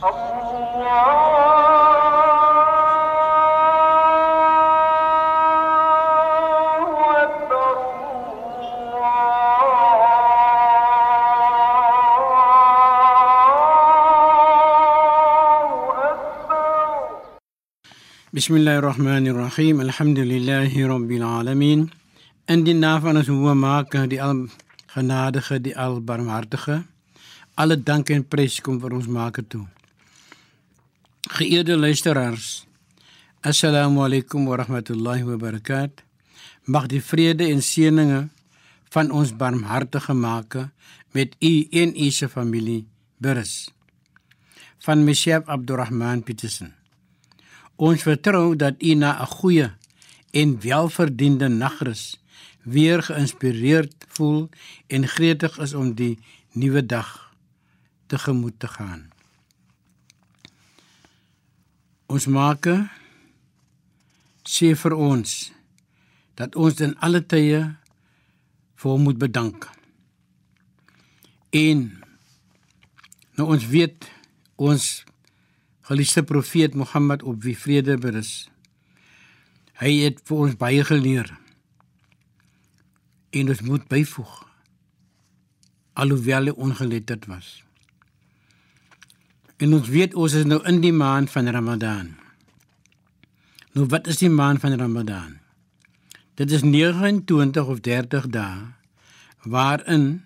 بسم الله الرحمن الرحيم الحمد لله رب العالمين ان دي نافن هو ما كان دي ال genadige دي ال barmhartige. Alle dank en prijs kom vir ons maker toe. Geëerde luisteraars. Assalamu alaykum wa rahmatullahi wa barakatuh. Mag die vrede en seëninge van ons barmhartige Maker met u en u se familie berus. Van Meshab Abdurrahman Petersen. Ons vertrou dat u na 'n goeie en welverdiende nagrus weer geïnspireerd voel en gretig is om die nuwe dag tegemoet te gaan. Ons maak sê vir ons dat ons in alle tye vir hom moet bedank. En nou ons weet ons geliefde profeet Mohammed op wie vrede berus. Hy het vir ons baie geleer. En ons moet byvoeg alhoewel hy ongeletterd was. En ons weet ons is nou in die maand van Ramadan. Nou wat is die maand van Ramadan? Dit is 29 of 30 dae waarin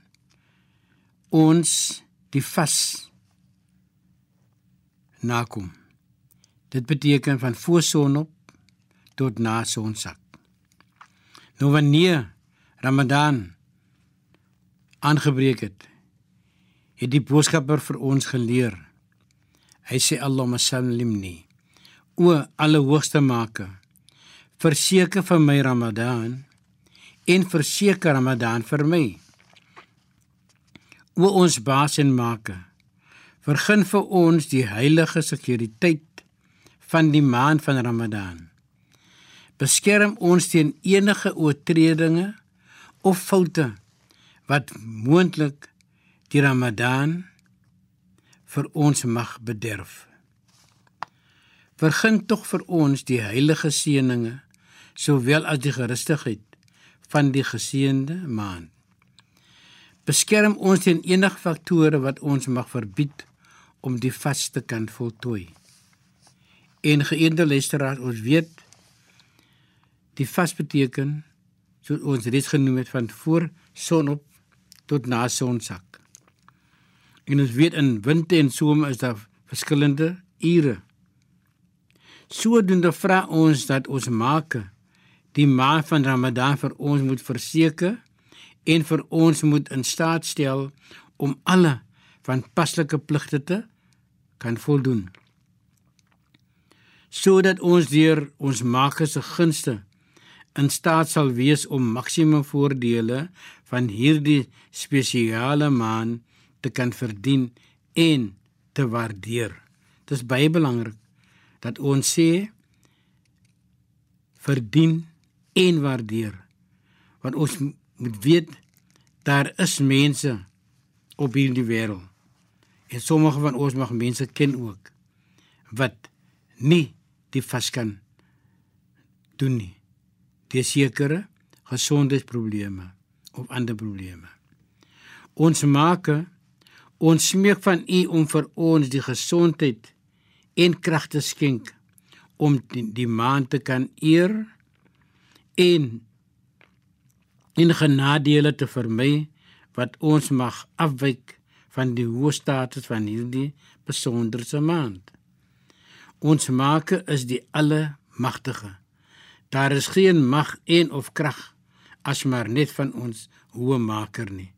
ons die vas nakom. Dit beteken van voor sonop tot na sonsak. Nou wanneer Ramadan aangebreek het, het die boodskapper vir ons geleer. Hy sê Allahumma sallimni. O alle hoogste maker, verseker vir my Ramadan en verseker Ramadan vir my. O ons baas en maker, vergun vir ons die heilige sekuriteit van die maand van Ramadan. Beskerm ons teen enige oortredinge of foute wat moontlik die Ramadan vir ons mag bederf. Vergun tog vir ons die heilige seëninge sowel as die gerustigheid van die geseënde maand. Beskerm ons teen enige faktore wat ons mag verbied om die vaste kan voltooi. En geëerde luisteraars, ons weet die vas beteken soos ons reeds genoem het van voor sonop tot na sonsak. En ons weet in winter en somer is daar verskillende ure. Sodoende vra ons dat ons maak die maand van Ramadan vir ons moet verseker en vir ons moet in staat stel om alle van paslike pligte te kan voldoen. Sodat ons deur ons Maker se gunste in staat sal wees om maksimum voordele van hierdie spesiale maand te kan verdien en te waardeer. Dit is baie belangrik dat ons sê verdien en waardeer. Want ons moet weet daar is mense op hierdie wêreld. En sommige van ons mag mense ken ook wat nie die vas kan doen nie. Dis sekere gesondheidsprobleme of ander probleme. Ons maak ons smeek van U om vir ons die gesondheid en krag te skenk om die, die maand te kan eer en in genadele te vermy wat ons mag afwyk van die hoë status van hierdie besonderse maand. Ons maak is die almagtige. Daar is geen mag en of krag as maar net van ons hoë maker nie.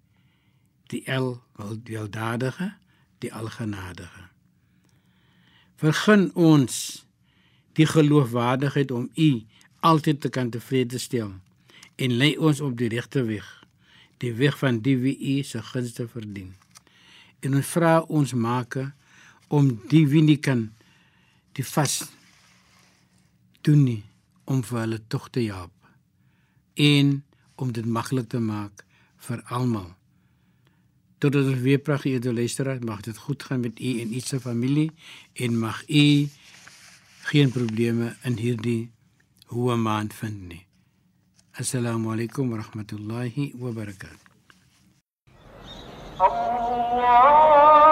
Die El weldadige, die algenadige. Vergun ons die geloofwaardigheid om U altyd te kan tevrede stel en lei ons op die regte weg, die weg van die wie U se gunste verdien. En ons vra ons maker om die wie nie kan die vas doen nie om vir hulle tog te help en om dit maklik te maak vir almal Totdat ons weer praat geëerde luisteraar, mag dit goed gaan met u en u se familie en mag u geen probleme in hierdie hoë maand vind nie. Assalamu alaykum wa rahmatullahi wa barakatuh. Allah